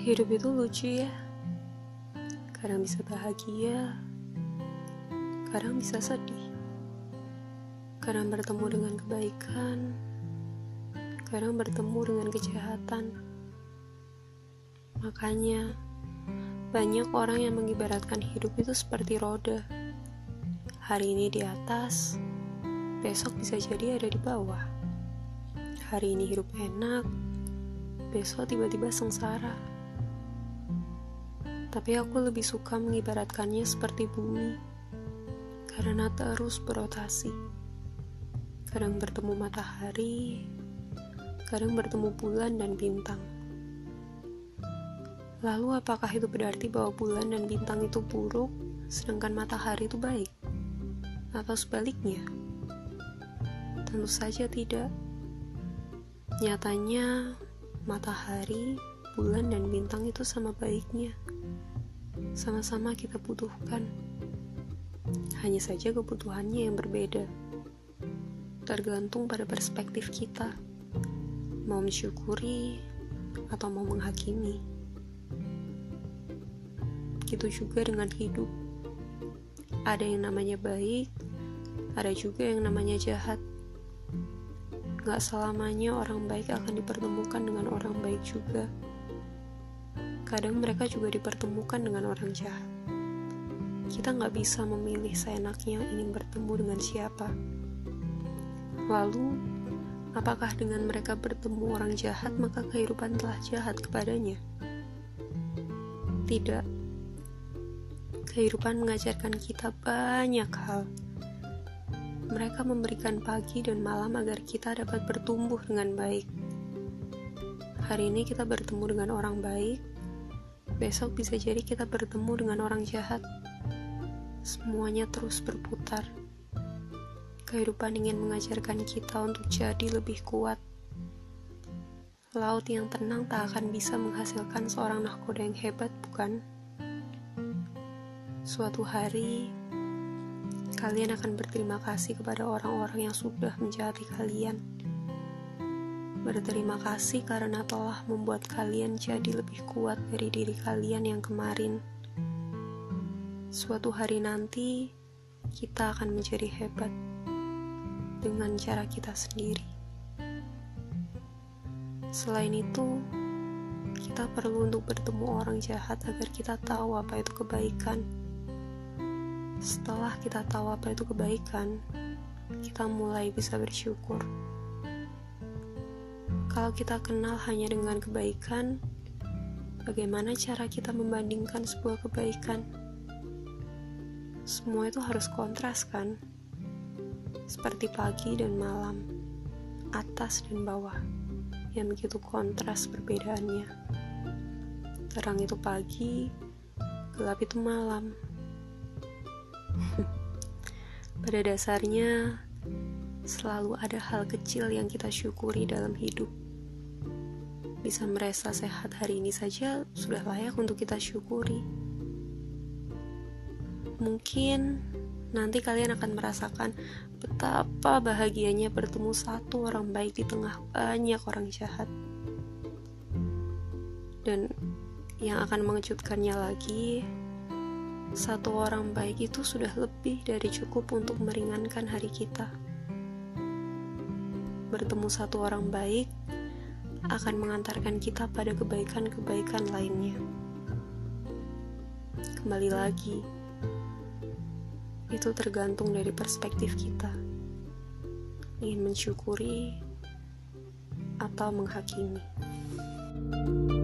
Hidup itu lucu ya. Kadang bisa bahagia, kadang bisa sedih. Kadang bertemu dengan kebaikan, kadang bertemu dengan kejahatan. Makanya, banyak orang yang mengibaratkan hidup itu seperti roda. Hari ini di atas, besok bisa jadi ada di bawah. Hari ini hidup enak, besok tiba-tiba sengsara. Tapi aku lebih suka mengibaratkannya seperti bumi, karena terus berotasi. Kadang bertemu matahari, kadang bertemu bulan dan bintang. Lalu apakah itu berarti bahwa bulan dan bintang itu buruk, sedangkan matahari itu baik? Atau sebaliknya? Tentu saja tidak. Nyatanya, matahari, bulan, dan bintang itu sama baiknya sama-sama kita butuhkan. Hanya saja kebutuhannya yang berbeda. Tergantung pada perspektif kita. Mau mensyukuri atau mau menghakimi. Gitu juga dengan hidup. Ada yang namanya baik, ada juga yang namanya jahat. Gak selamanya orang baik akan dipertemukan dengan orang baik juga kadang mereka juga dipertemukan dengan orang jahat. Kita nggak bisa memilih seenaknya ingin bertemu dengan siapa. Lalu, apakah dengan mereka bertemu orang jahat maka kehidupan telah jahat kepadanya? Tidak. Kehidupan mengajarkan kita banyak hal. Mereka memberikan pagi dan malam agar kita dapat bertumbuh dengan baik. Hari ini kita bertemu dengan orang baik, besok bisa jadi kita bertemu dengan orang jahat. Semuanya terus berputar. Kehidupan ingin mengajarkan kita untuk jadi lebih kuat. Laut yang tenang tak akan bisa menghasilkan seorang nahkoda yang hebat, bukan? Suatu hari, kalian akan berterima kasih kepada orang-orang yang sudah menjahati kalian Berterima kasih karena telah membuat kalian jadi lebih kuat dari diri kalian yang kemarin. Suatu hari nanti, kita akan menjadi hebat dengan cara kita sendiri. Selain itu, kita perlu untuk bertemu orang jahat agar kita tahu apa itu kebaikan. Setelah kita tahu apa itu kebaikan, kita mulai bisa bersyukur. Kalau kita kenal hanya dengan kebaikan, bagaimana cara kita membandingkan sebuah kebaikan? Semua itu harus kontras, kan? Seperti pagi dan malam, atas dan bawah, yang begitu kontras perbedaannya. Terang itu pagi, gelap itu malam. Pada dasarnya, selalu ada hal kecil yang kita syukuri dalam hidup. Bisa merasa sehat hari ini saja sudah layak untuk kita syukuri. Mungkin nanti kalian akan merasakan betapa bahagianya bertemu satu orang baik di tengah banyak orang jahat. Dan yang akan mengejutkannya lagi, satu orang baik itu sudah lebih dari cukup untuk meringankan hari kita bertemu satu orang baik akan mengantarkan kita pada kebaikan-kebaikan lainnya. Kembali lagi, itu tergantung dari perspektif kita. Ingin mensyukuri atau menghakimi. thank you